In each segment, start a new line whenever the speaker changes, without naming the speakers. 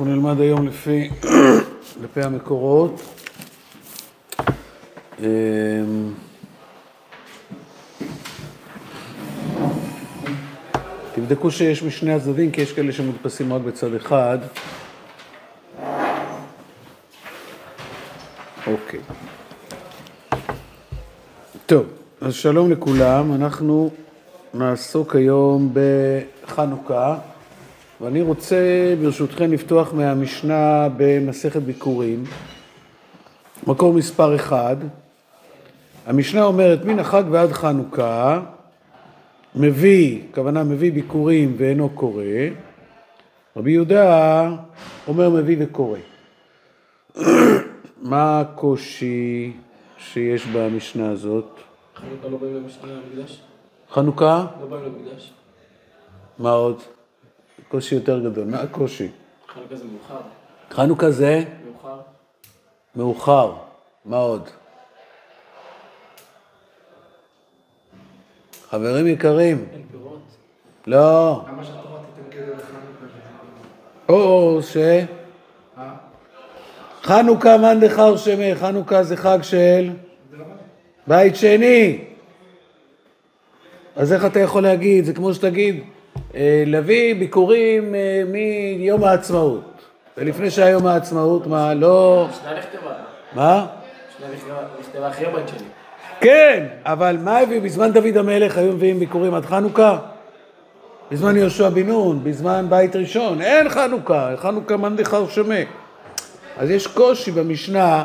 אנחנו נלמד היום לפי, לפי המקורות. אמ, תבדקו שיש משני הצדדים, כי יש כאלה שמודפסים רק בצד אחד. אוקיי. טוב, אז שלום לכולם, אנחנו נעסוק היום בחנוכה, ואני רוצה ברשותכם לפתוח מהמשנה במסכת ביקורים, מקור מספר אחד. המשנה אומרת, מן החג ועד חנוכה, מביא, הכוונה מביא ביקורים ואינו קורא, רבי יהודה אומר מביא וקורא. מה הקושי שיש במשנה הזאת?
חנוכה לא באים למשנה למקדש?
חנוכה?
לא באים למקדש?
מה עוד? קושי יותר גדול. מה הקושי?
חנוכה זה מאוחר.
חנוכה זה
מאוחר?
מאוחר. מה עוד? חברים יקרים,
אין פירות.
לא. או ש...
אה?
חנוכה מאן דחר שמי, חנוכה זה חג של בית שני. אז איך אתה יכול להגיד? זה כמו שתגיד, להביא ביקורים אה, מיום העצמאות. ולפני שהיה יום העצמאות, מה, לא...
נכתבה.
מה?
נכתבה- שלי.
כן, אבל מה הביאו? בזמן דוד המלך היו מביאים ביקורים עד חנוכה? בזמן יהושע בן נון, בזמן בית ראשון, אין חנוכה, חנוכה מאן דחר שמי. אז יש קושי במשנה,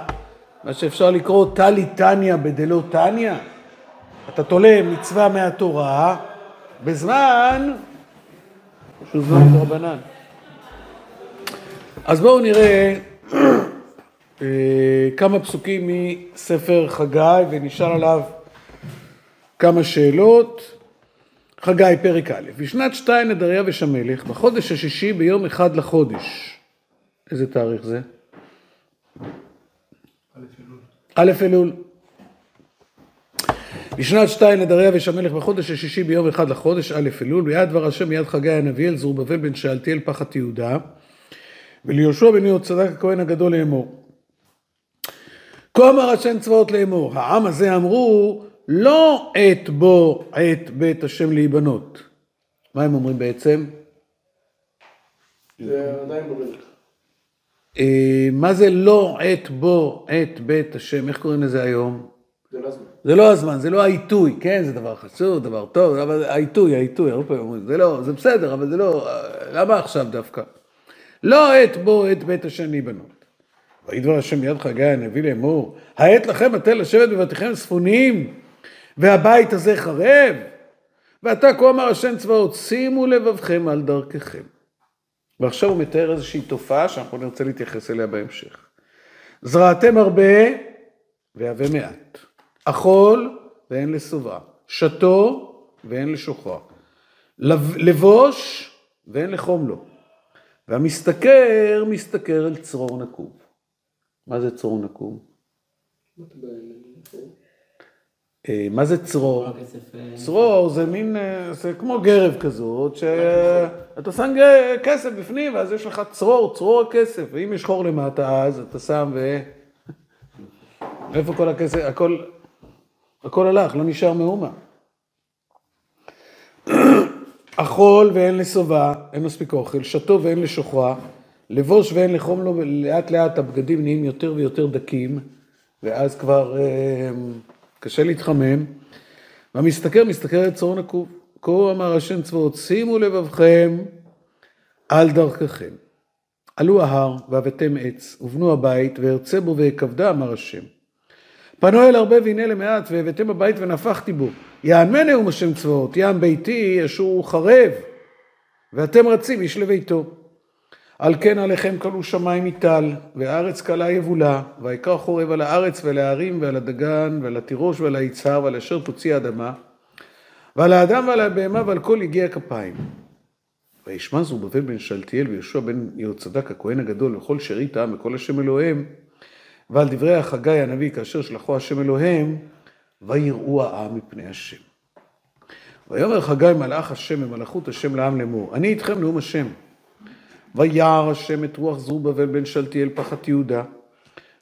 מה שאפשר לקרוא טלי תניא בדלא תניא. אתה תולה מצווה מהתורה בזמן זמן דרבנן. אז בואו נראה אה, כמה פסוקים מספר חגי ונשאל עליו כמה שאלות. חגי, פרק א', בשנת שתיים לדריווש המלך, בחודש השישי ביום אחד לחודש. איזה תאריך זה? א' אלול. בשנת שתיים לדריווש המלך בחודש השישי ביום אחד לחודש, א' אלול, ויד דבר השם מיד חגי הנביא אל זרובבל בן שאלתיאל פחת יהודה, וליהושע בן יהוד צדק הכהן הגדול לאמור. כה אמר השם צבאות לאמור, העם הזה אמרו, לא עת בו עת בית השם להיבנות. מה הם אומרים בעצם?
זה עדיין במלך.
אה, מה זה לא עת בו עת בית השם? איך קוראים לזה היום?
זה לא הזמן.
זה לא הזמן, זה לא העיתוי, כן, זה דבר חשוב, דבר טוב, אבל העיתוי, העיתוי, הרבה פעמים אומרים, זה לא, זה בסדר, אבל זה לא, למה עכשיו דווקא? לא עת בו עת בית השם להיבנות. ויהי דבר השם מיד חגי הנביא לאמור, העת לכם אתם לשבת בבתיכם ספונים, והבית הזה חרב? ועתה כה אמר השם צבאות, שימו לבבכם על דרככם. ועכשיו הוא מתאר איזושהי תופעה שאנחנו נרצה להתייחס אליה בהמשך. זרעתם הרבה והווה מעט. אכול ואין לשובעה. שתו ואין לשוחרר. לב- לבוש ואין לחום לו. והמשתכר, משתכר אל צרור נקוב. מה זה צרור נקוב? אה, מה זה צרור? צרור זה מין, אה, זה כמו גרב כזאת, שאתה שם כסף בפנים ואז יש לך צרור, צרור הכסף, ואם יש חור למטה אז אתה שם ו... איפה כל הכסף? הכל, הכל הלך, לא נשאר מאומה. אכול ואין לשובע, אין מספיק אוכל, שתו ואין לשוכרה, לבוש ואין לחום לו, לאט לאט הבגדים נהיים יותר ויותר דקים, ואז כבר אה, קשה להתחמם. והמשתכר, משתכר את צרור נקוב. כה אמר השם צבאות, שימו לבבכם על דרככם. עלו ההר והבאתם עץ, ובנו הבית, וארצה בו ואכבדה, אמר השם. פנו אל הרבה והנה למעט, והבאתם הבית ונפחתי בו. יענמה נאום השם צבאות, יען ביתי אשור חרב, ואתם רצים איש לביתו. על כן עליכם כלו שמיים מטל, והארץ כלה יבולה, ויקרא חורב על הארץ ועל ההרים ועל הדגן ועל התירוש ועל היצהר ועל אשר תוציא האדמה, ועל האדם ועל הבהמה ועל כל יגיע כפיים. וישמע זרובבל בן שלתיאל ויהושע בן יהוצדק הכהן הגדול וכל שארית העם וכל השם אלוהיהם, ועל דברי החגי הנביא כאשר שלחו השם אלוהיהם, ויראו העם מפני השם. ויאמר חגי מלאך השם ומלאכות השם לעם לאמור, אני איתכם נאום השם. וירא השם את רוח זרובבל בן שלתיאל פחת יהודה,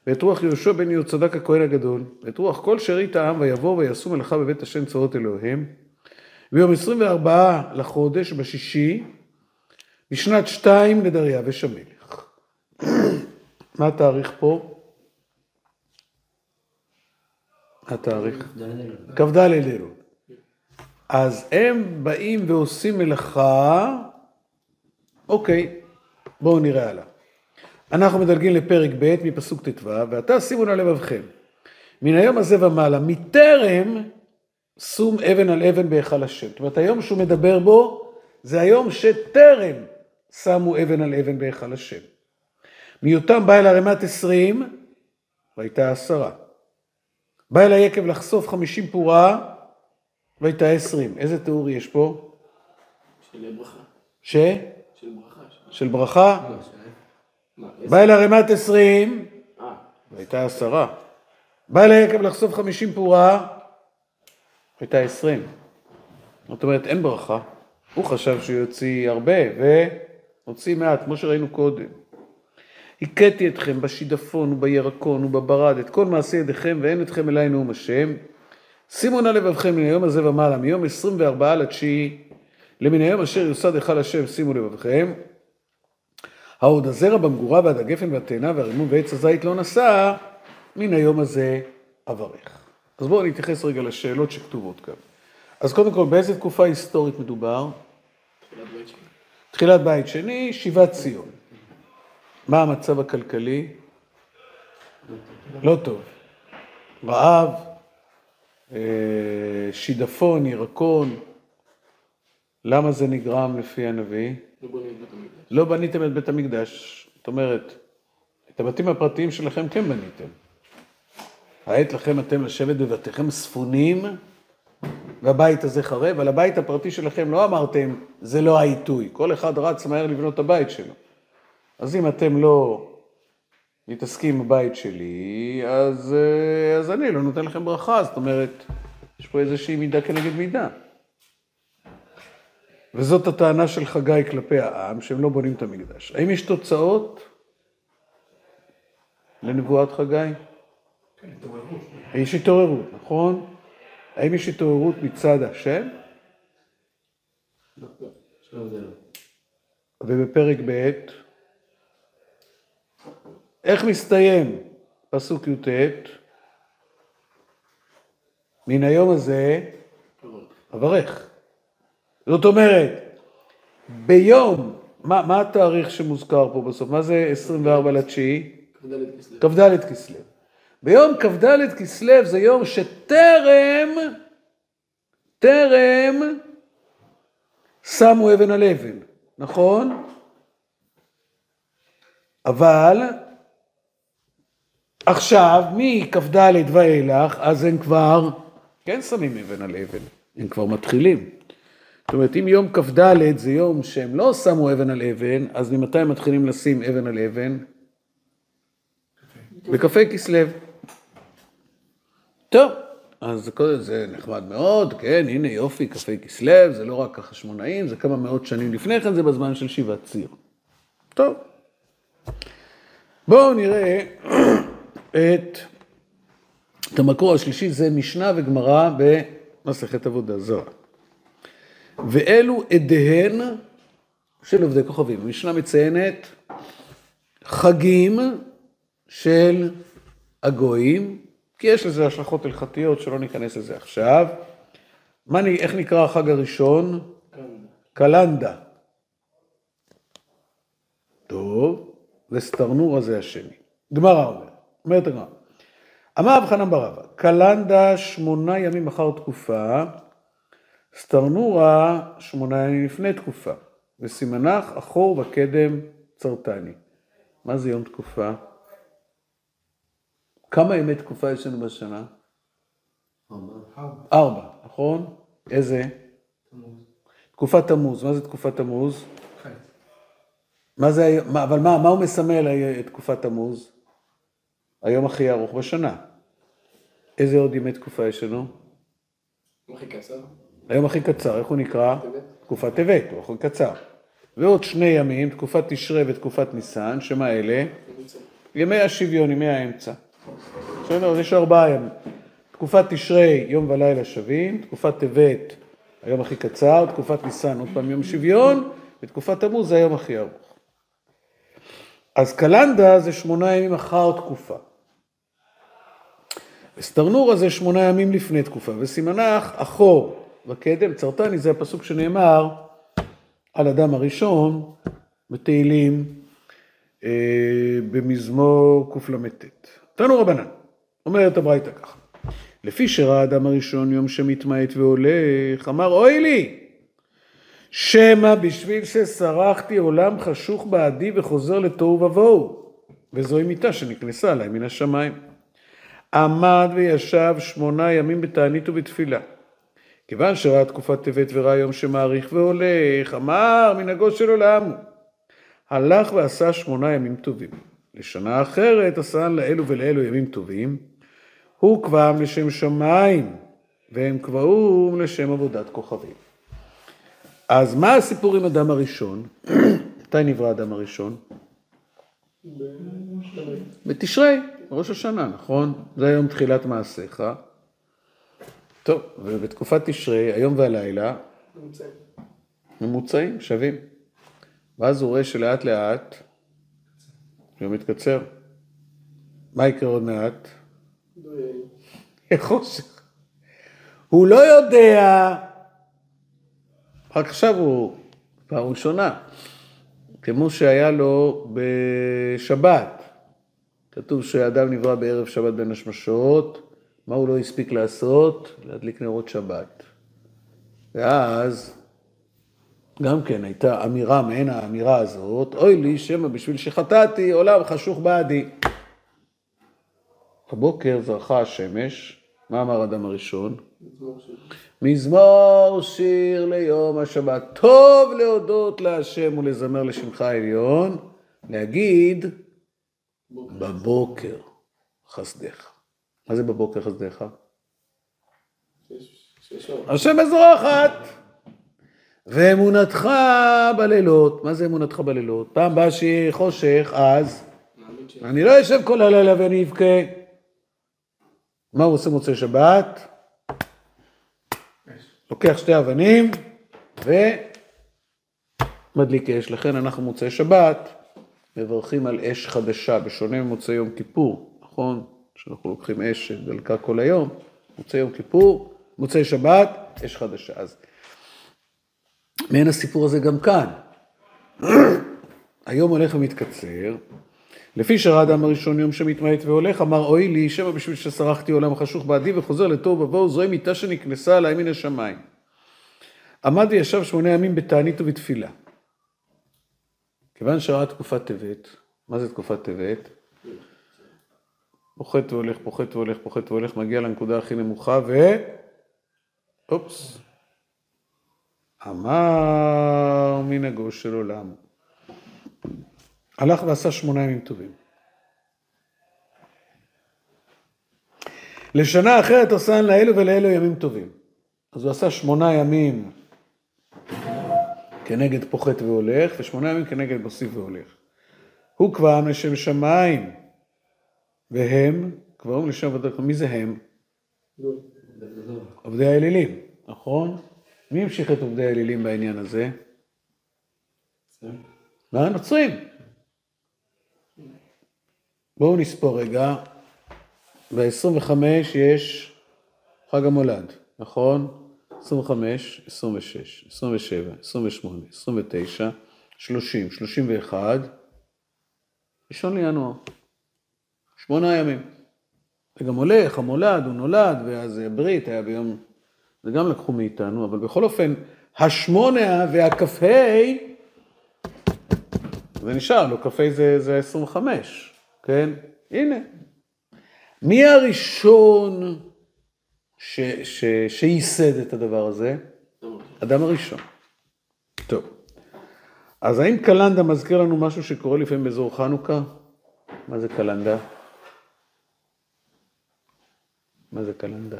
ואת רוח יהושע בן יהוצדק הכהן הגדול, ואת רוח כל שארית העם, ויבואו ויעשו מלאכה בבית השם צבאות אלוהיהם. ביום 24 לחודש, בשישי, בשנת שתיים לדריווש המלך. מה התאריך פה? מה התאריך? כ"ד אלול. אז הם באים ועושים מלאכה, אוקיי, בואו נראה הלאה. אנחנו מדלגים לפרק ב' מפסוק ט"ו, ועתה שימו נא לבבכם. מן היום הזה ומעלה, מטרם שום אבן על אבן בהיכל השם. זאת אומרת, היום שהוא מדבר בו, זה היום שטרם שמו אבן על אבן בהיכל השם. מיותם בא אל ערימת עשרים, והייתה עשרה. בא אל היקב לחשוף חמישים פורה, והייתה עשרים. איזה תיאור יש פה?
של ברכה.
ש?
של ברכה.
של ברכה?
מה,
בא אל ערימת עשרים,
אה,
והייתה עשרה. בא אל היקב לחשוף חמישים פורה, הייתה עשרים. זאת אומרת, אין ברכה. הוא חשב שהוא יוציא הרבה, והוציא מעט, כמו שראינו קודם. הכיתי אתכם בשידפון ובירקון ובברד, את כל מעשי ידיכם, ואין אתכם אליי נאום השם. שימו נא לבבכם מן היום הזה ומעלה, מיום 24 לתשיעי, למן היום אשר יוסד היכל השם, שימו לבבכם. העוד הזרע במגורה ועד הגפן והתאנה והרימון ועץ הזית לא נשא, מן היום הזה אברך. אז בואו נתייחס רגע לשאלות שכתובות כאן. אז קודם כל, באיזה תקופה היסטורית מדובר?
תחילת בית שני.
תחילת בית שני, שיבת ציון. מה המצב הכלכלי? לא טוב. רעב, אה, שידפון, ירקון. למה זה נגרם לפי הנביא?
לא.
לא בניתם את בית המקדש. זאת אומרת, את הבתים הפרטיים שלכם כן בניתם. העת לכם אתם לשבת בבתיכם ספונים, והבית הזה חרב. על הבית הפרטי שלכם לא אמרתם, זה לא העיתוי. כל אחד רץ מהר לבנות את הבית שלו. אז אם אתם לא מתעסקים בבית שלי, אז, אה, אז אני לא נותן לכם ברכה. זאת אומרת, יש פה איזושהי מידה כנגד מידה. וזאת הטענה של חגי כלפי העם, שהם לא בונים את המקדש. האם יש תוצאות לנבואת חגי?
כן, התעוררות.
יש התעוררות, נכון? האם יש התעוררות מצד השם?
זה לא.
ובפרק ב', איך מסתיים פסוק י"ט? מן היום הזה אברך. זאת אומרת, ביום, מה, מה התאריך שמוזכר פה בסוף? מה זה 24 לתשיעי?
כ"ד כסלו.
כ"ד כסלו. ביום כ"ד כסלו זה יום שטרם, טרם שמו אבן על אבן, נכון? אבל עכשיו, מכ"ד ואילך, אז הם כבר כן שמים אבן על אבן, הם כבר מתחילים. זאת אומרת, אם יום כ"ד זה יום שהם לא שמו אבן על אבן, אז ממתי הם מתחילים לשים אבן על אבן? בכ"ה כסלו. טוב, אז כל זה נחמד מאוד, כן, הנה יופי, כ"ה כסלו, זה לא רק החשמונאים, זה כמה מאות שנים לפני כן, זה בזמן של שיבת ציון. טוב. בואו נראה את, את המקור השלישי, זה משנה וגמרא במסכת עבודה זרה. ואלו עדיהן של עובדי כוכבים. המשנה מציינת חגים של הגויים, כי יש לזה השלכות הלכתיות שלא ניכנס לזה עכשיו. מה, איך נקרא החג הראשון?
כאן.
קלנדה. טוב, וסטרנורה זה השני. גמרא אומר, אומרת הגמרא. אמר רב חנן ברבא, קלנדה שמונה ימים אחר תקופה, סטרנורה שמונה ימים לפני תקופה, וסימנך אחור וקדם צרתני. מה זה יום תקופה? כמה ימי תקופה יש לנו בשנה?
ארבע.
ארבע, נכון? איזה? תקופת תמוז. מה זה תקופת תמוז?
חיץ.
מה זה, אבל מה, מה הוא מסמל תקופת תמוז? היום הכי ארוך בשנה. איזה עוד ימי תקופה יש לנו?
הכי קצר.
היום הכי קצר, איך הוא נקרא?
טבת.
תקופת טבת, הוא הכי קצר. ועוד שני ימים, תקופת תשרי ותקופת ניסן, שמה אלה? ימי השוויון, ימי האמצע. בסדר? אז יש ארבעה ימים. תקופת תשרי, יום ולילה שווים, תקופת טבת, היום הכי קצר, תקופת ניסן, עוד פעם יום שוויון, ותקופת תמוז זה היום הכי ארוך. אז קלנדה זה שמונה ימים אחר תקופה. וסטרנורה זה שמונה ימים לפני תקופה, וסימנך אחור וקדם, צרטני זה הפסוק שנאמר על אדם הראשון בתהילים אה, במזמור קל"ט. תנו רבנן, אומרת הברייתא ככה, לפי שראה האדם הראשון יום שמתמעט והולך, אמר אוי לי, שמא בשביל שסרחתי עולם חשוך בעדי וחוזר לתוהו ובוהו, וזוהי מיתה שנכנסה עליי מן השמיים. עמד וישב שמונה ימים בתענית ובתפילה. כיוון שראה תקופת טבת וראה יום שמאריך והולך, אמר מנהגו של עולם הוא. הלך ועשה שמונה ימים טובים. לשנה אחרת עשה לאלו ולאלו ימים טובים, הוא קבעם לשם שמיים, והם קבעום לשם עבודת כוכבים. אז מה הסיפור עם אדם הראשון? מתי נברא אדם הראשון? בתשרי, ראש השנה, נכון? זה היום תחילת מעשיך. טוב, ובתקופת תשרי, היום והלילה, ממוצעים, שווים. ואז הוא רואה שלאט לאט, הוא מתקצר. מה יקרה עוד מעט? חושך. הוא לא יודע, רק עכשיו הוא, פעם ראשונה, כמו שהיה לו בשבת. כתוב שהאדם נברא בערב שבת בין השמשות, מה הוא לא הספיק לעשות? להדליק נרות שבת. ואז גם כן הייתה אמירה מעין האמירה הזאת, אוי לי שמא בשביל שחטאתי עולם חשוך בעדי. בבוקר זרחה השמש, מה אמר אדם הראשון? מזמור שיר ליום השבת. טוב להודות להשם ולזמר לשמך העליון, להגיד בבוקר חסדך. מה זה בבוקר חסדך? השם בזרוחת. ואמונתך בלילות. מה זה אמונתך בלילות? פעם באה שיהיה חושך, אז אני לא אשב כל הלילה ואני אבכה. מה הוא עושה מוצאי שבת? לוקח שתי אבנים ומדליק אש. לכן אנחנו מוצאי שבת מברכים על אש חדשה, בשונה ממוצאי יום כיפור, נכון? שאנחנו לוקחים אש שדלקה כל היום, מוצאי יום כיפור, מוצאי שבת, אש חדשה. אז מעין הסיפור הזה גם כאן. היום הולך ומתקצר, לפי שראה האדם הראשון יום שמתמעט והולך, אמר אוי לי, שמא בשביל שסרחתי עולם חשוך בעדי וחוזר לתוהו ובוהו, זוהי מיתה שנכנסה עליי מן השמיים. עמד וישב שמונה ימים בתענית ובתפילה. כיוון שראה תקופת טבת, מה זה תקופת טבת? פוחת והולך, פוחת והולך, פוחת והולך, מגיע לנקודה הכי נמוכה ו... אופס. אמר מנהגו של עולם. הלך ועשה שמונה ימים טובים. לשנה אחרת עשן לאלו ולאלו ימים טובים. אז הוא עשה שמונה ימים כנגד פוחת והולך, ושמונה ימים כנגד מוסיף והולך. הוא קבעם לשם שמיים, והם קבעם לשם עבודת... מי זה הם? עובדי האלילים, נכון? מי המשיך את עובדי האלילים בעניין הזה? מה? נוצרים. בואו נספור רגע. ב-25 יש חג המולד, נכון? 25, 26, 27, 28, 29, 30, 31, ראשון לינואר. שמונה ימים. זה גם הולך, המולד, הוא נולד, ואז הברית היה ביום... זה גם לקחו מאיתנו, אבל בכל אופן, השמונה והכ"ה, זה נשאר, לא כ"ה זה, זה 25, כן? הנה. מי הראשון ש, ש, שייסד את הדבר הזה? אדם הראשון. טוב. אז האם קלנדה מזכיר לנו משהו שקורה לפעמים באזור חנוכה? מה זה קלנדה? מה זה קלנדה?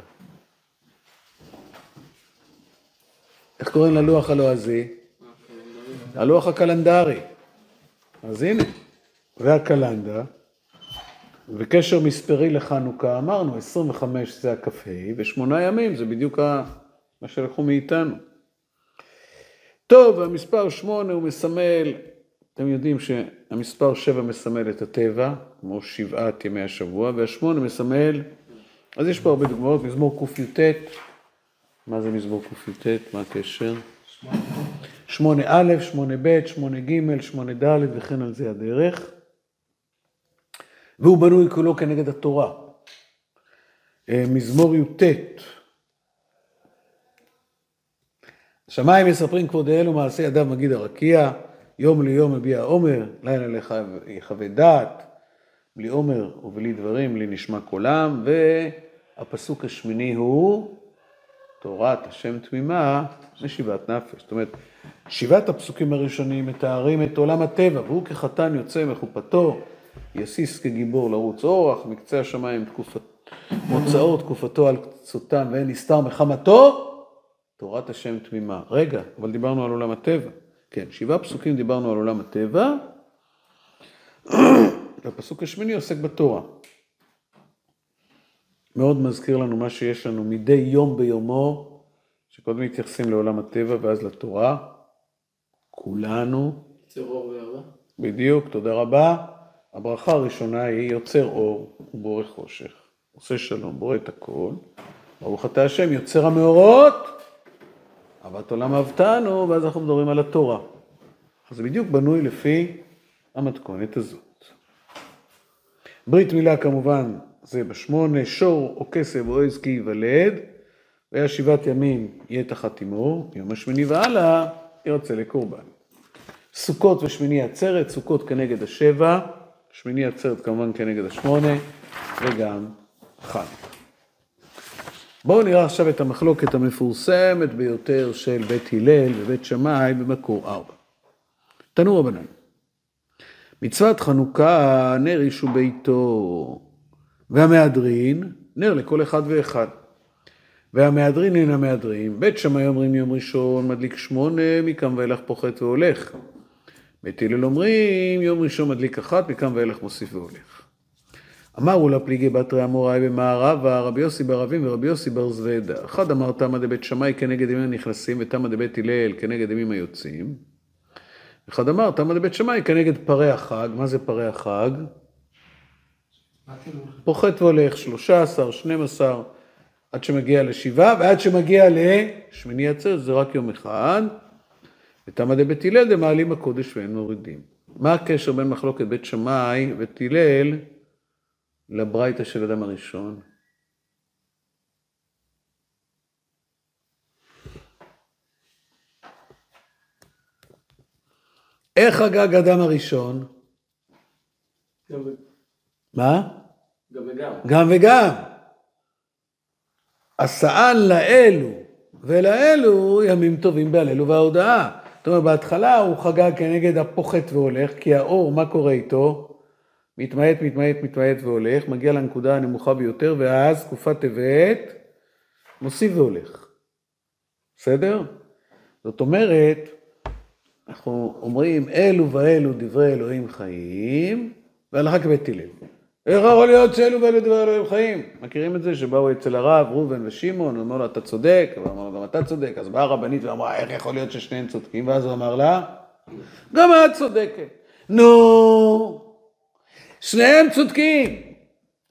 איך קוראים ללוח הלועזי? הלוח הקלנדרי. אז הנה, זה הקלנדה, וקשר מספרי לחנוכה, אמרנו, 25 זה הכ"ה, ושמונה ימים זה בדיוק מה שלקחו מאיתנו. טוב, המספר 8 הוא מסמל, אתם יודעים שהמספר 7 מסמל את הטבע, כמו שבעת ימי השבוע, והשמונה מסמל, אז יש פה הרבה דוגמאות, מזמור קי"ט, מה זה מזמור קי"ט? מה הקשר? שמונה א', שמונה ב', שמונה ג', שמונה ד', וכן על זה הדרך. והוא בנוי כולו כנגד התורה. אה, מזמור י"ט. שמיים מספרים כבוד האל ומעשה ידיו מגיד הרקיע, יום ליום מביע עומר, לילה יחווה דעת, בלי עומר ובלי דברים, בלי נשמע קולם, והפסוק השמיני הוא תורת השם תמימה משיבת נפש. זאת אומרת, שבעת הפסוקים הראשונים מתארים את עולם הטבע, והוא כחתן יוצא מחופתו, יסיס כגיבור לרוץ אורח, מקצה השמיים תקופת, מוצאו תקופתו על קצותם ואין נסתר מחמתו, תורת השם תמימה. רגע, אבל דיברנו על עולם הטבע. כן, שבעה פסוקים דיברנו על עולם הטבע, והפסוק השמיני עוסק בתורה. מאוד מזכיר לנו מה שיש לנו מדי יום ביומו, שקודם מתייחסים לעולם הטבע ואז לתורה. כולנו,
יוצר אור ואהבה.
בדיוק, תודה רבה. הברכה הראשונה היא יוצר אור ובורא חושך, עושה שלום, בורא את הכל. ברוך אתה השם, יוצר המאורות, אהבת עולם אהבתנו, ואז אנחנו מדברים על התורה. אז זה בדיוק בנוי לפי המתכונת הזאת. ברית מילה כמובן זה בשמונה, שור או כסף או עז כי ייוולד, והיה שבעת ימים יהיה תחת אמו, יום השמיני והלאה ירצה לקורבן. סוכות ושמיני עצרת, סוכות כנגד השבע, שמיני עצרת כמובן כנגד השמונה, וגם חנוכה. בואו נראה עכשיו את המחלוקת המפורסמת ביותר של בית הלל ובית שמאי במקור ארבע. תנו רבנן, מצוות חנוכה נר איש וביתו, והמהדרין נר לכל אחד ואחד. והמהדרין הן המהדרים, בית שמאי אומרים יום ראשון מדליק שמונה, מכאן ואילך פוחת והולך. בית הלל אומרים יום ראשון מדליק אחת, מכאן ואילך מוסיף והולך. אמרו לה פליגי בתרי אמוראי במערבה, רבי יוסי ברבים ורבי יוסי בר זוודה. אחד אמר תמא דבית שמאי כנגד ימים הנכנסים, ותמא דבית הלל כנגד ימים היוצאים. אחד אמר תמא דבית שמאי כנגד פרי החג. מה זה פרי החג? פוחת והולך, 13, 12, עד שמגיע לשבעה, ועד שמגיע לשמיני עצרת, זה רק יום אחד. ותמא דבית הלל דמעלים בקודש ואין מורידים. מה הקשר בין מחלוקת בית שמאי ובית הלל לברייתא של אדם הראשון? איך חגג אדם הראשון?
גם ו-
מה?
גם וגם.
גם וגם. עשאן לאלו ולאלו ימים טובים בהלל ובהודאה. זאת אומרת, בהתחלה הוא חגג כנגד הפוחת והולך, כי האור, מה קורה איתו? מתמעט, מתמעט, מתמעט והולך, מגיע לנקודה הנמוכה ביותר, ואז תקופת טבת, מוסיף והולך. בסדר? זאת אומרת, אנחנו אומרים, אלו ואלו דברי אלוהים חיים, והלכה כבית הלל. איך יכול להיות שאלו ואלו דברי אלוהים חיים? מכירים את זה שבאו אצל הרב ראובן ושמעון, אמרו לו אתה צודק, ואמר לו גם אתה צודק, אז באה הרבנית ואמרה איך יכול להיות ששניהם צודקים, ואז הוא אמר לה, גם את צודקת. נו, שניהם צודקים.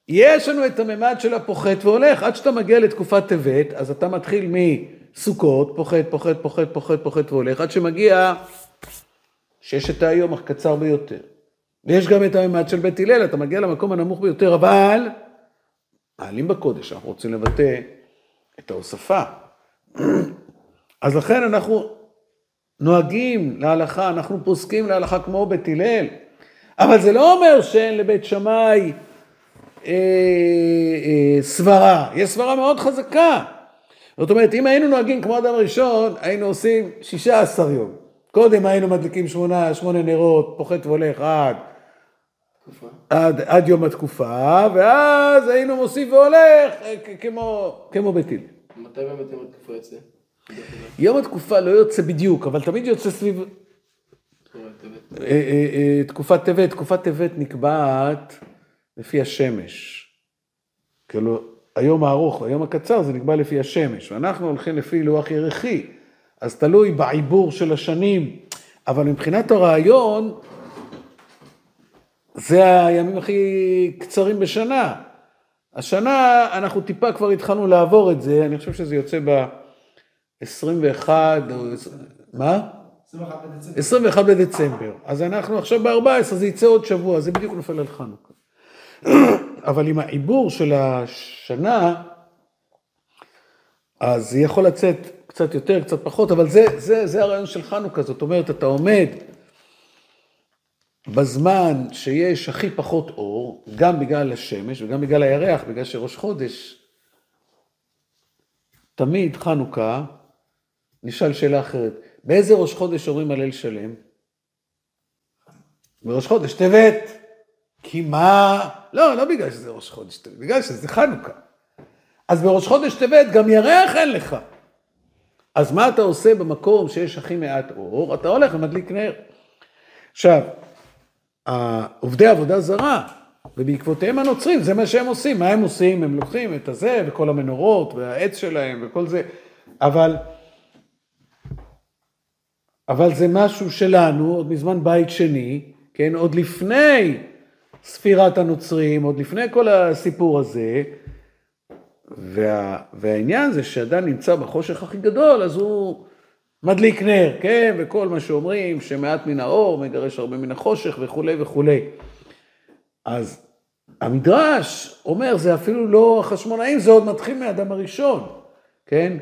יש לנו את הממד של הפוחת והולך, עד שאתה מגיע לתקופת טבת, אז אתה מתחיל מסוכות, פוחת, פוחת, פוחת, פוחת, פוחת והולך, עד שמגיע ששת היום הקצר ביותר. ויש גם את הממד של בית הלל, אתה מגיע למקום הנמוך ביותר, אבל מעלים בקודש, אנחנו רוצים לבטא את ההוספה. אז לכן אנחנו נוהגים להלכה, אנחנו פוסקים להלכה כמו בית הלל, אבל זה לא אומר שאין לבית שמאי אה, אה, סברה, יש סברה מאוד חזקה. זאת אומרת, אם היינו נוהגים כמו אדם ראשון, היינו עושים 16 יום. קודם היינו מדליקים שמונה, שמונה נרות, פוחת והולך עד. עד, עד יום התקופה, ואז היינו מוסיף והולך אה, כמו, כמו הלל.
מתי באמת יום התקופה יוצא?
יום התקופה לא יוצא בדיוק, אבל תמיד יוצא סביב אה, אה, אה, תקופת טבת, תקופת טבת נקבעת לפי השמש. כאילו, היום הארוך, היום הקצר, זה נקבע לפי השמש, ואנחנו הולכים לפי לוח ירחי, אז תלוי בעיבור של השנים, אבל מבחינת הרעיון, זה הימים הכי קצרים בשנה. השנה אנחנו טיפה כבר התחלנו לעבור את זה, אני חושב שזה יוצא ב-21, או... מה?
21 בדצמבר.
21 בדצמבר. אז אנחנו עכשיו ב-14, זה יצא עוד שבוע, זה בדיוק נופל על חנוכה. אבל עם העיבור של השנה, אז זה יכול לצאת קצת יותר, קצת פחות, אבל זה, זה, זה הרעיון של חנוכה, זאת אומרת, אתה עומד בזמן שיש הכי פחות אור, גם בגלל השמש וגם בגלל הירח, בגלל שראש חודש, תמיד חנוכה, נשאל שאלה אחרת, באיזה ראש חודש אומרים הלל שלם? בראש חודש טבת. כי מה? לא, לא בגלל שזה ראש חודש טבת, בגלל שזה חנוכה. אז בראש חודש טבת גם ירח אין לך. אז מה אתה עושה במקום שיש הכי מעט אור? אתה הולך ומדליק נר. עכשיו, עובדי עבודה זרה, ובעקבותיהם הנוצרים, זה מה שהם עושים. מה הם עושים? הם לוקחים את הזה וכל המנורות והעץ שלהם וכל זה, אבל, אבל זה משהו שלנו, עוד מזמן בית שני, כן, עוד לפני ספירת הנוצרים, עוד לפני כל הסיפור הזה, וה, והעניין זה שאדם נמצא בחושך הכי גדול, אז הוא מדליק נר, כן, וכל מה שאומרים, שמעט מן האור מגרש הרבה מן החושך וכולי וכולי. אז המדרש אומר, זה אפילו לא החשמונאים, זה עוד מתחיל מהאדם הראשון, כן?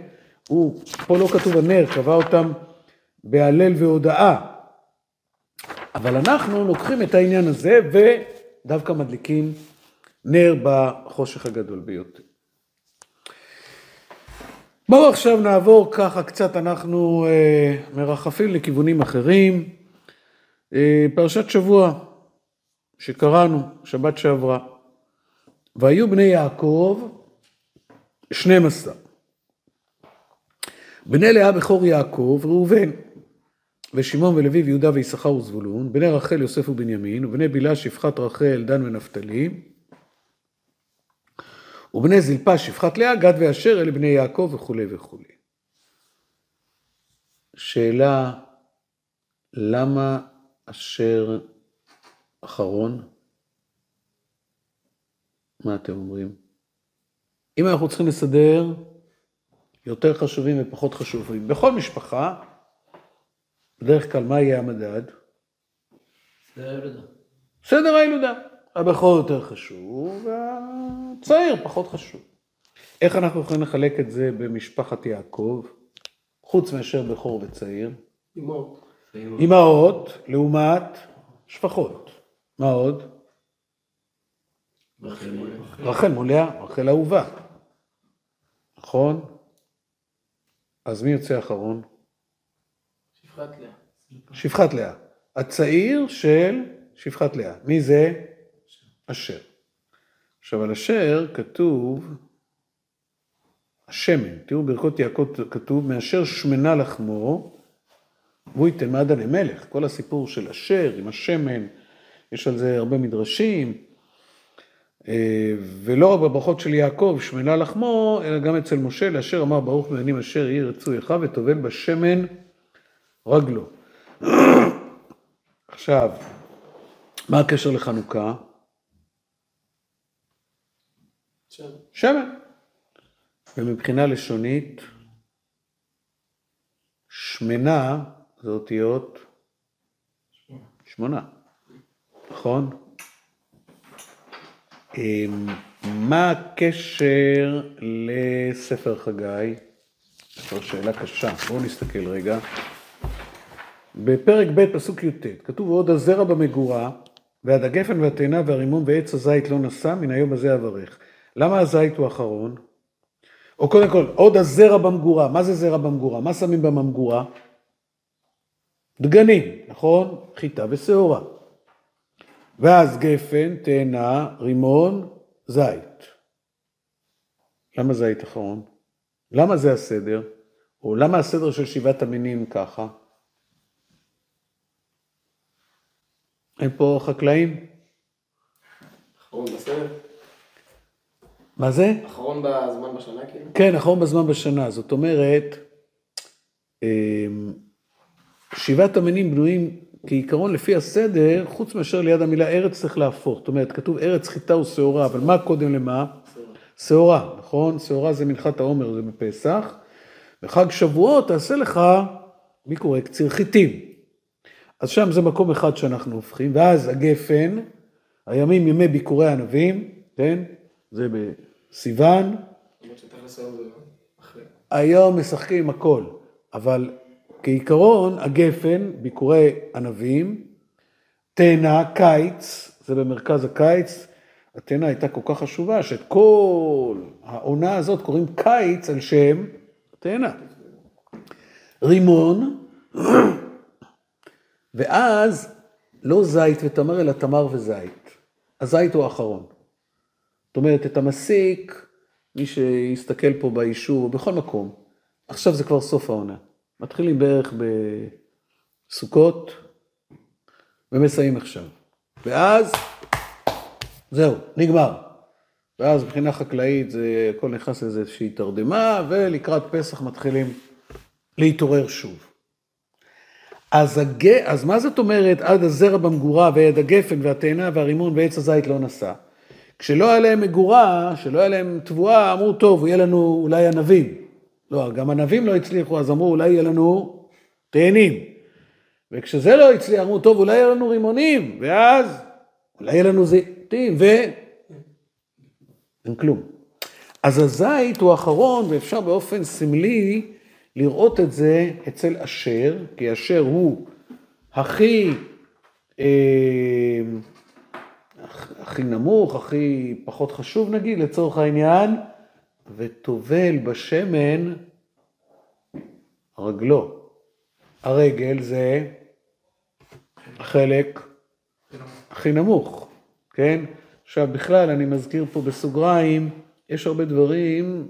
הוא, פה לא כתוב הנר, קבע אותם בהלל והודאה. אבל אנחנו לוקחים את העניין הזה ודווקא מדליקים נר בחושך הגדול ביותר. בואו עכשיו נעבור ככה קצת, אנחנו אה, מרחפים לכיוונים אחרים. אה, פרשת שבוע שקראנו, שבת שעברה. והיו בני יעקב 12. בני לאה בכור יעקב, ראובן, ושמעון ולוי ויהודה ויששכר וזבולון, בני רחל יוסף ובנימין, ובני בלהה שפחת רחל דן ונפתלי, ובני זלפה שפחת לאה גד ואשר אלה בני יעקב וכולי וכולי. שאלה, למה אשר אחרון? מה אתם אומרים? אם אנחנו צריכים לסדר יותר חשובים ופחות חשובים, בכל משפחה, בדרך כלל מה יהיה המדד?
זה הילודה.
סדר הילודה. הבכור יותר חשוב, והצעיר פחות חשוב. איך אנחנו יכולים לחלק את זה במשפחת יעקב, חוץ מאשר בכור וצעיר? אמהות לעומת שפחות. מה עוד? רחל מולאה, רחל אהובה. נכון? אז מי יוצא אחרון?
שפחת לאה.
שפחת לאה. הצעיר של שפחת לאה. מי זה? אשר. עכשיו על אשר כתוב השמן, תראו ברכות יעקב כתוב מאשר שמנה לחמו והוא ייתן מעדה למלך, כל הסיפור של אשר עם השמן, יש על זה הרבה מדרשים, אה, ולא רק בברכות של יעקב, שמנה לחמו, אלא גם אצל משה, לאשר אמר ברוך מבינים אשר יהי רצוי לך וטובל בשמן רגלו. עכשיו, מה הקשר לחנוכה? שמן. ומבחינה לשונית, שמנה זה אותיות שמונה, נכון? אמ, מה הקשר לספר חגי? זו שאלה קשה, בואו נסתכל רגע. בפרק ב' פסוק י"ט, כתוב עוד הזרע במגורה, ועד הגפן והתאנה והרימון ועץ הזית לא נשא, מן היום הזה אברך. למה הזית הוא אחרון? או קודם כל, עוד הזרע במגורה. מה זה זרע במגורה? מה שמים בממגורה? דגנים, נכון? חיטה ושעורה. ואז גפן, תאנה, רימון, זית. למה זית אחרון? למה זה הסדר? או למה הסדר של שבעת המינים ככה? אין פה חקלאים?
אחרון בסרט?
מה זה?
אחרון בזמן בשנה כאילו?
כן, אחרון בזמן בשנה. זאת אומרת, אמ, שבעת המינים בנויים כעיקרון לפי הסדר, חוץ מאשר ליד המילה ארץ צריך להפוך. זאת אומרת, כתוב ארץ חיטה ושעורה, אבל מה קודם למה? שעורה, נכון? שעורה זה מנחת העומר, זה בפסח. בחג שבועות תעשה לך, מי קורא? קציר חיטים. אז שם זה מקום אחד שאנחנו הופכים, ואז הגפן, הימים ימי ביקורי ענבים, כן? זה
למרות שתכלס היום
משחקים הכל, אבל כעיקרון הגפן, ביקורי ענבים, תאנה, קיץ, זה במרכז הקיץ, התאנה הייתה כל כך חשובה שאת כל העונה הזאת קוראים קיץ על שם תאנה. רימון, ואז לא זית ותמר אלא תמר וזית. הזית הוא האחרון. זאת אומרת, את המסיק, מי שיסתכל פה ביישוב, בכל מקום, עכשיו זה כבר סוף העונה. מתחילים בערך בסוכות, ומסיימים עכשיו. ואז, זהו, נגמר. ואז מבחינה חקלאית זה הכל נכנס לאיזושהי תרדמה, ולקראת פסח מתחילים להתעורר שוב. אז, הג... אז מה זאת אומרת עד הזרע במגורה ועד הגפן והתאנה והרימון ועץ הזית לא נשא? כשלא היה להם מגורה, שלא היה להם תבואה, אמרו, טוב, יהיה לנו אולי ענבים. לא, גם ענבים לא הצליחו, אז אמרו, אולי יהיה לנו תאנים. וכשזה לא הצליח, אמרו, טוב, אולי יהיה לנו רימונים, ואז אולי יהיה לנו זיתים, ו... אין כלום. אז הזית הוא האחרון, ואפשר באופן סמלי לראות את זה אצל אשר, כי אשר הוא הכי, אה, הכי נמוך, הכי פחות חשוב נגיד, לצורך העניין, וטובל בשמן רגלו. הרגל זה החלק הכי נמוך, כן? עכשיו בכלל אני מזכיר פה בסוגריים, יש הרבה דברים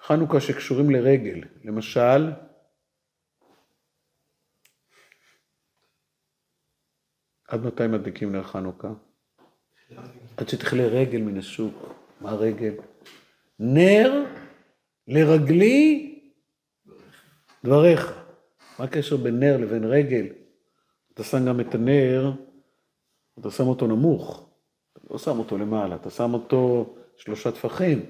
בחנוכה שקשורים לרגל. למשל, עד מתי מדליקים נר חנוכה? עד שתכלה רגל מן השוק. מה רגל? נר לרגלי דבריך. מה הקשר בין נר לבין רגל? אתה שם גם את הנר, אתה שם אותו נמוך. אתה לא שם אותו למעלה, אתה שם אותו שלושה טפחים.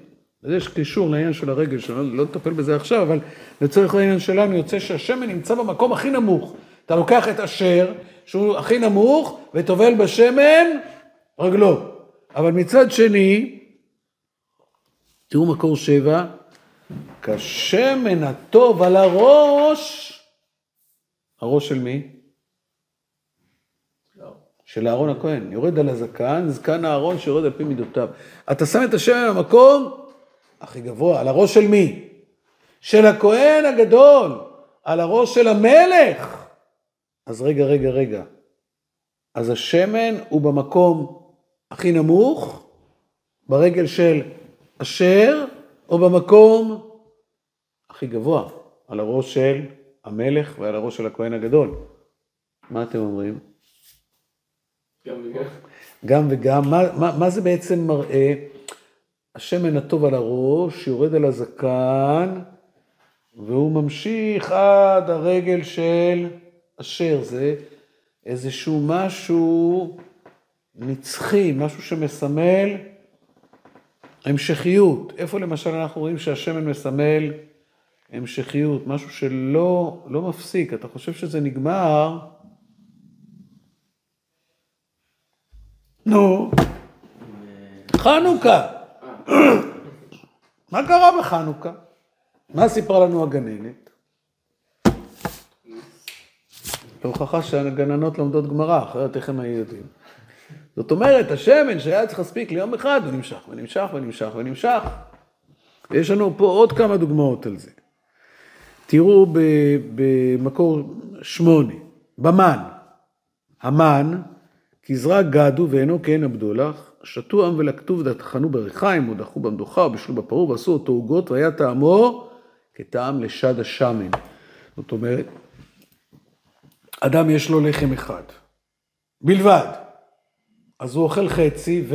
אז יש קישור לעניין של הרגל, שלא לא נטפל בזה עכשיו, אבל לצורך העניין שלנו יוצא שהשמן נמצא במקום הכי נמוך. אתה לוקח את אשר, שהוא הכי נמוך, וטובל בשמן רגלו. אבל מצד שני, תראו מקור שבע, כשמן הטוב על הראש, הראש של מי? של אהרון הכהן, יורד על הזקן, זקן אהרון שיורד על פי מידותיו. אתה שם את השמן במקום הכי גבוה, על הראש של מי? של הכהן הגדול, על הראש של המלך. אז רגע, רגע, רגע. אז השמן הוא במקום הכי נמוך, ברגל של אשר, או במקום הכי גבוה, על הראש של המלך ועל הראש של הכהן הגדול. מה אתם אומרים?
גם וגם.
גם וגם, מה, מה, מה זה בעצם מראה? השמן הטוב על הראש, יורד על הזקן, והוא ממשיך עד הרגל של אשר. זה איזשהו משהו נצחי, משהו שמסמל המשכיות. איפה למשל אנחנו רואים שהשמן מסמל המשכיות, משהו שלא לא מפסיק, אתה חושב שזה נגמר, נו, חנוכה. מה קרה בחנוכה? מה סיפרה לנו הגננת? להוכחה שהגננות לומדות גמרא, אחרת איך הם היו יודעים. זאת אומרת, השמן שהיה צריך להספיק ליום אחד, הוא נמשך ונמשך ונמשך ונמשך. ויש לנו פה עוד כמה דוגמאות על זה. תראו במקור שמונה, במן. המן, כי זרע גדו ואינו כן עבדו לך, שתו עם ולקטו ודחנו בריחיים, או דחו במדוחה, או בישלו בפרעה, ועשו אותו עוגות, והיה טעמו כטעם לשד השמן. זאת אומרת, אדם יש לו לחם אחד, בלבד. אז הוא אוכל חצי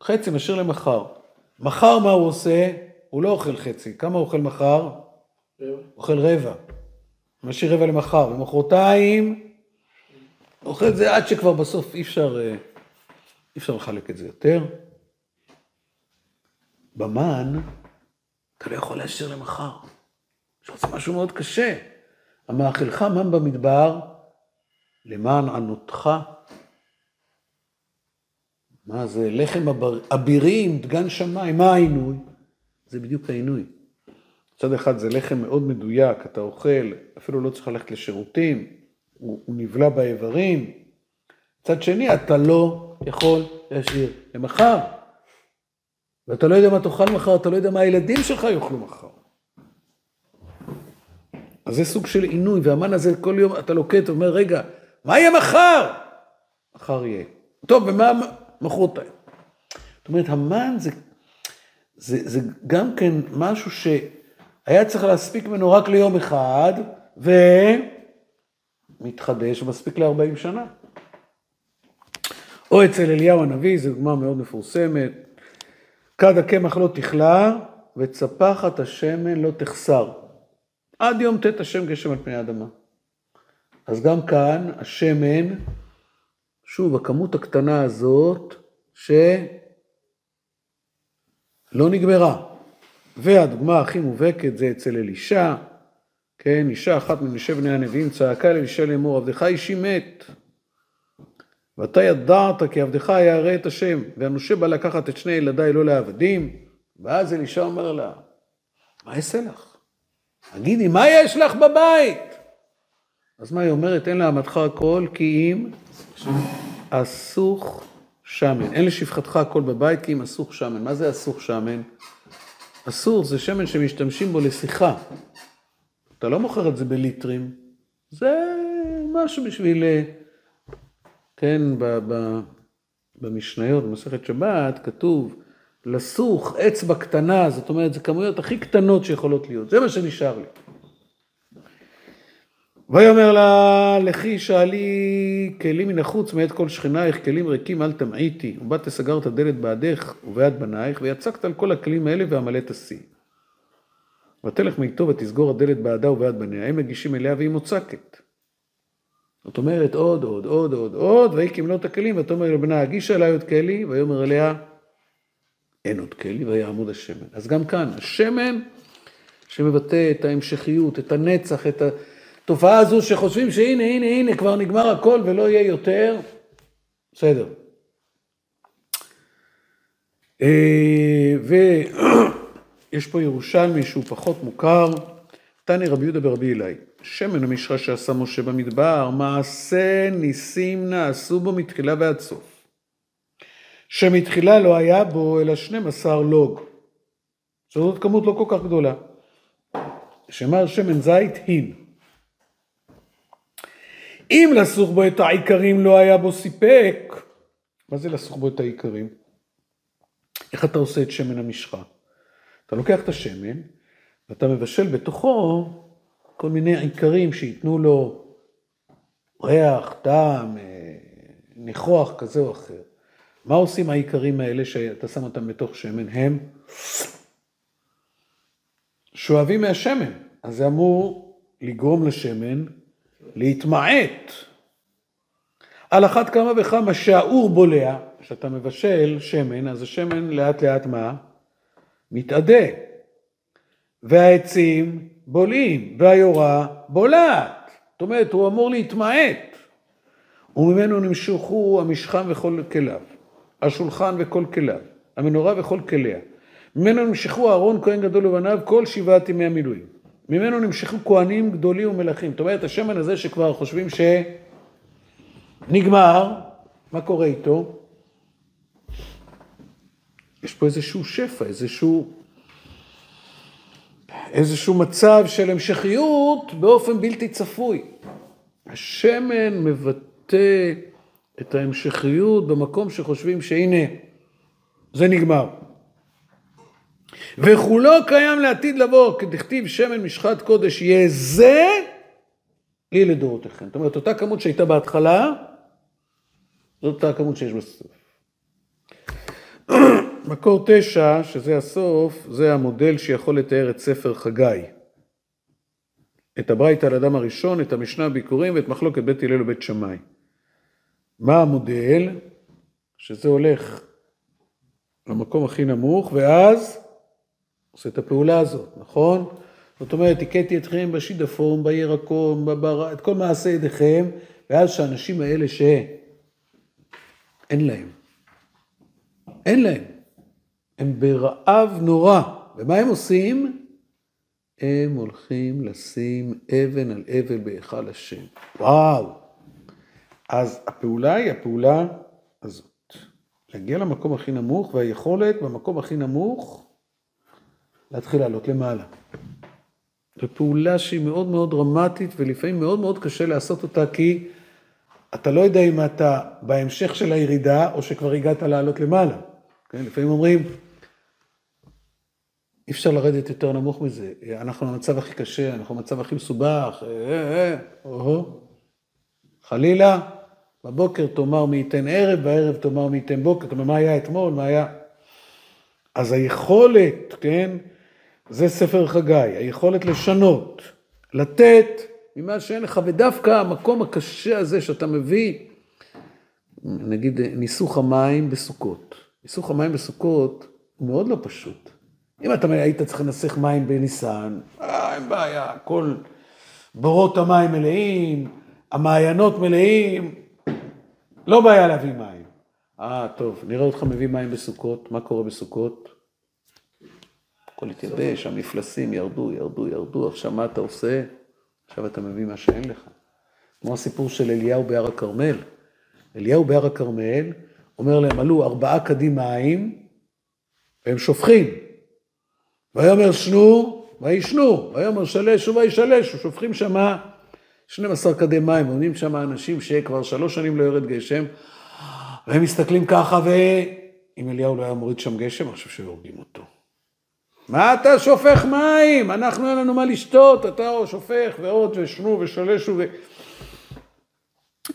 וחצי משאיר למחר. מחר מה הוא עושה? הוא לא אוכל חצי. כמה הוא אוכל מחר?
רבע.
אוכל רבע. משאיר רבע למחר. ומחרתיים אוכל את זה עד שכבר בסוף אי אפשר, אה, אי אפשר לחלק את זה יותר. במן, אתה לא יכול להשאיר למחר. יש לך משהו מאוד קשה. המאכילך מן במדבר, למען ענותך. מה זה? לחם אבר- אבירים, דגן שמיים, מה העינוי? זה בדיוק העינוי. מצד אחד זה לחם מאוד מדויק, אתה אוכל, אפילו לא צריך ללכת לשירותים, הוא, הוא נבלע באיברים. מצד שני, אתה לא יכול להשאיר למחר. ואתה לא יודע מה תאכל מחר, אתה לא יודע מה הילדים שלך יאכלו מחר. אז זה סוג של עינוי, והמן הזה כל יום אתה לוקט ואומר, רגע, מה יהיה מחר? מחר יהיה. טוב, ומה מחרתיים? זאת אומרת, המן זה, זה, זה גם כן משהו שהיה צריך להספיק ממנו רק ליום אחד, ומתחדש ומספיק ל-40 שנה. או אצל אליהו הנביא, זו דוגמה מאוד מפורסמת, כד הקמח לא תכלה, וצפחת השמן לא תחסר. עד יום ט' השם גשם על פני האדמה. אז גם כאן השמן, שוב, הכמות הקטנה הזאת, שלא נגמרה. והדוגמה הכי מובהקת זה אצל אלישע, כן, אישה אחת מנשי בני הנביאים צעקה אל אלישע לאמור, עבדך אישי מת. ואתה ידעת כי עבדך ירא את השם, והנושה בא לקחת את שני ילדיי לא לעבדים, ואז אלישע אומר לה, מה אעשה לך? תגידי, מה יש לך בבית? אז מה היא אומרת? אין לאמתך הכל, כי אם אסוך שמן. אין לשפחתך הכל בבית, כי אם אסוך שמן. מה זה אסוך שמן? אסור זה שמן שמשתמשים בו לשיחה. אתה לא מוכר את זה בליטרים, זה משהו בשביל, אה, כן, במשניות, במסכת שבת, כתוב לסוך אצבע קטנה, זאת אומרת, זה כמויות הכי קטנות שיכולות להיות, זה מה שנשאר לי. ויאמר לה, לכי שאלי כלים מן החוץ מאת כל שכנייך, כלים ריקים אל תמעיטי, ובאת תסגר את הדלת בעדך וביד בנייך, ויצקת על כל הכלים האלה ועמלאת השיא. ותלך מאיתו ותסגור הדלת בעדה וביד בניה, הם מגישים אליה והיא מוצקת. זאת אומרת, עוד, עוד, עוד, עוד, עוד, ויהי כמלות הכלים, ותאמר לבנה, הגישה אליי עוד כלי, ויאמר אליה, אין עוד כלי, ויעמוד השמן. אז גם כאן, השמן שמבטא את ההמשכיות, את הנצח, את התופעה הזו שחושבים שהנה, הנה, הנה, כבר נגמר הכל ולא יהיה יותר, בסדר. אה, ויש פה ירושלמי שהוא פחות מוכר, תני רבי יהודה ברבי אלי, שמן המשחה שעשה משה במדבר, מעשה ניסים נעשו בו מתחילה ועד סוף. שמתחילה לא היה בו אלא 12 לוג. זאת כמות לא כל כך גדולה. שמר שמן זית הין. אם לסוך בו את העיקרים לא היה בו סיפק, מה זה לסוך בו את העיקרים? איך אתה עושה את שמן המשחה? אתה לוקח את השמן ואתה מבשל בתוכו כל מיני עיקרים שייתנו לו ריח, טעם, אה, ניחוח כזה או אחר. מה עושים העיקרים האלה שאתה שם אותם בתוך שמן? הם שואבים מהשמן. אז זה אמור לגרום לשמן להתמעט. על אחת כמה וכמה שהאור בולע, כשאתה מבשל שמן, אז השמן לאט לאט מה? מתאדה. והעצים בולעים, והיורה בולעת. זאת אומרת, הוא אמור להתמעט. וממנו נמשכו המשכן וכל כליו, השולחן וכל כליו, המנורה וכל כליה. ממנו נמשכו אהרון כהן גדול ובניו כל שבעת ימי המילואים. ממנו נמשכו כהנים גדולים ומלכים. זאת אומרת, השמן הזה שכבר חושבים שנגמר, מה קורה איתו? יש פה איזשהו שפע, איזשהו, איזשהו מצב של המשכיות באופן בלתי צפוי. השמן מבטא את ההמשכיות במקום שחושבים שהנה, זה נגמר. וכולו קיים לעתיד לבוא, כדכתיב שמן משחת קודש יהיה זה, לי לדורותיכם. זאת אומרת, אותה כמות שהייתה בהתחלה, זאת אותה הכמות שיש בסוף. מקור תשע, שזה הסוף, זה המודל שיכול לתאר את ספר חגי. את הברייתא על אדם הראשון, את המשנה ביקורים ואת מחלוקת בית הלל ובית שמאי. מה המודל? שזה הולך למקום הכי נמוך, ואז עושה את הפעולה הזאת, נכון? זאת אומרת, הכיתי אתכם בשידפון, בירקון, בבר... את כל מעשה ידיכם, ואז שהאנשים האלה שאין להם, אין להם, הם ברעב נורא, ומה הם עושים? הם הולכים לשים אבן על אבן בהיכל השם. וואו. אז הפעולה היא הפעולה הזאת. להגיע למקום הכי נמוך, והיכולת במקום הכי נמוך להתחיל לעלות למעלה. זו פעולה שהיא מאוד מאוד דרמטית, ולפעמים מאוד מאוד קשה לעשות אותה, כי אתה לא יודע אם אתה בהמשך של הירידה, או שכבר הגעת לעלות למעלה. כן? לפעמים אומרים, אי אפשר לרדת יותר נמוך מזה, אנחנו במצב הכי קשה, אנחנו במצב הכי מסובך, אה, אה, אה, או חלילה, בבוקר תאמר מי ייתן ערב, בערב תאמר מי ייתן בוקר, כלומר, מה היה אתמול, מה היה... אז היכולת, כן, זה ספר חגי, היכולת לשנות, לתת ממה שאין לך, ודווקא המקום הקשה הזה שאתה מביא, נגיד ניסוך המים בסוכות. ניסוך המים בסוכות הוא מאוד לא פשוט. אם אתה היית צריך לנסח מים בניסן, אה, אין בעיה, כל בורות המים מלאים, המעיינות מלאים, לא בעיה להביא מים. אה, טוב, נראה אותך מביא מים בסוכות, מה קורה בסוכות? הכל התייבש, המפלסים ירדו, ירדו, ירדו, עכשיו מה אתה עושה? עכשיו אתה מביא מה שאין לך. כמו הסיפור של אליהו בהר הכרמל. אליהו בהר הכרמל אומר להם, עלו ארבעה קדים מים, והם שופכים. ויאמר שנו, וישנו, ויאמר שלשו וישלשו, שופכים שמה 12 קדי מים, עומדים שם אנשים שכבר שלוש שנים לא יורד גשם, והם מסתכלים ככה, ואם אליהו לא היה מוריד שם גשם, חושב שהורגים אותו. מה אתה שופך מים? אנחנו אין לנו מה לשתות, אתה שופך ועוד ושנו ושלשו ו...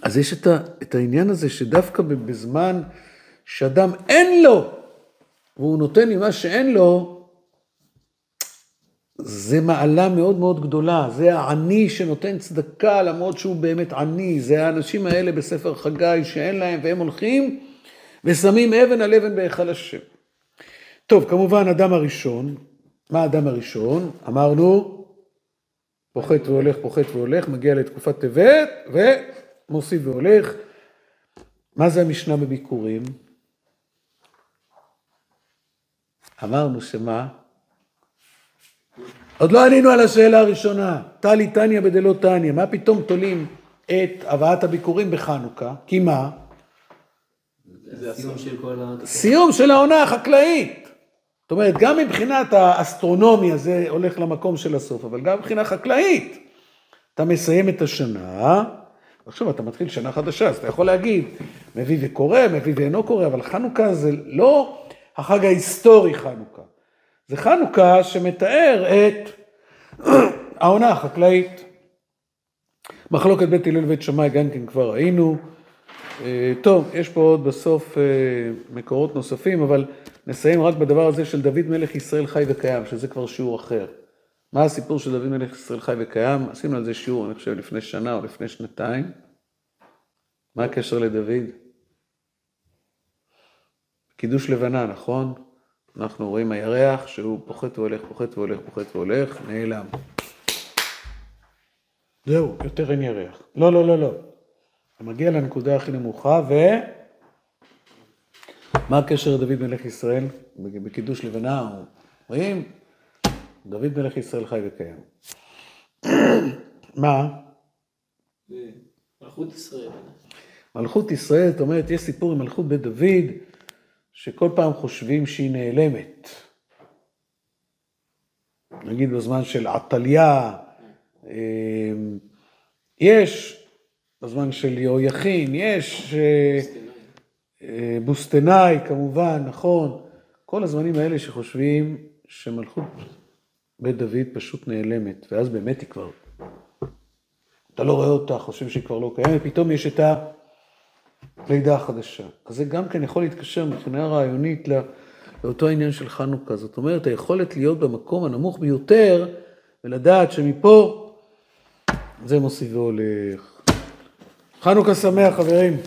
אז יש את, ה, את העניין הזה שדווקא בזמן שאדם אין לו, והוא נותן ממה שאין לו, זה מעלה מאוד מאוד גדולה, זה העני שנותן צדקה למרות שהוא באמת עני, זה האנשים האלה בספר חגי שאין להם והם הולכים ושמים אבן על אבן בהיכל השם. טוב, כמובן, אדם הראשון, מה האדם הראשון? אמרנו, פוחת והולך, פוחת והולך, מגיע לתקופת טבת, ומוסיף והולך. מה זה המשנה בביקורים? אמרנו שמה? עוד לא ענינו על השאלה הראשונה. טלי תניא בדלא תניא, מה פתאום תולים את הבאת הביקורים בחנוכה? כי מה?
זה הסיום של כל ה...
סיום של העונה החקלאית. זאת אומרת, גם מבחינת האסטרונומיה זה הולך למקום של הסוף, אבל גם מבחינה חקלאית. אתה מסיים את השנה, עכשיו אתה מתחיל שנה חדשה, אז אתה יכול להגיד, מביא וקורא, מביא ואינו קורא, אבל חנוכה זה לא החג ההיסטורי חנוכה. זה חנוכה שמתאר את העונה החקלאית. מחלוקת בית הלל ובית שמאי גם כן כבר ראינו. אה, טוב, יש פה עוד בסוף אה, מקורות נוספים, אבל נסיים רק בדבר הזה של דוד מלך ישראל חי וקיים, שזה כבר שיעור אחר. מה הסיפור של דוד מלך ישראל חי וקיים? עשינו על זה שיעור, אני חושב, לפני שנה או לפני שנתיים. מה הקשר לדוד? קידוש לבנה, נכון? אנחנו רואים הירח שהוא פוחת והולך, פוחת והולך, פוחת והולך, נעלם. זהו, יותר אין ירח. לא, לא, לא, לא. אתה מגיע לנקודה הכי נמוכה, ו... מה הקשר לדוד מלך ישראל? בקידוש לבנה, רואים? דוד מלך ישראל חי וקיים. מה?
מלכות ישראל.
מלכות ישראל, זאת אומרת, יש סיפור עם מלכות בית דוד, שכל פעם חושבים שהיא נעלמת. נגיד בזמן של עתליה, אמ, יש, בזמן של יהויכין, יש אה, אה, בוסטנאי כמובן, נכון, כל הזמנים האלה שחושבים שמלכות בית דוד פשוט נעלמת, ואז באמת היא כבר, אתה לא רואה אותה, חושבים שהיא כבר לא קיימת, פתאום יש את לידה חדשה. אז זה גם כן יכול להתקשר מבחינה רעיונית לא- לאותו עניין של חנוכה. זאת אומרת, היכולת להיות במקום הנמוך ביותר, ולדעת שמפה זה מוסיף והולך. חנוכה שמח, חברים.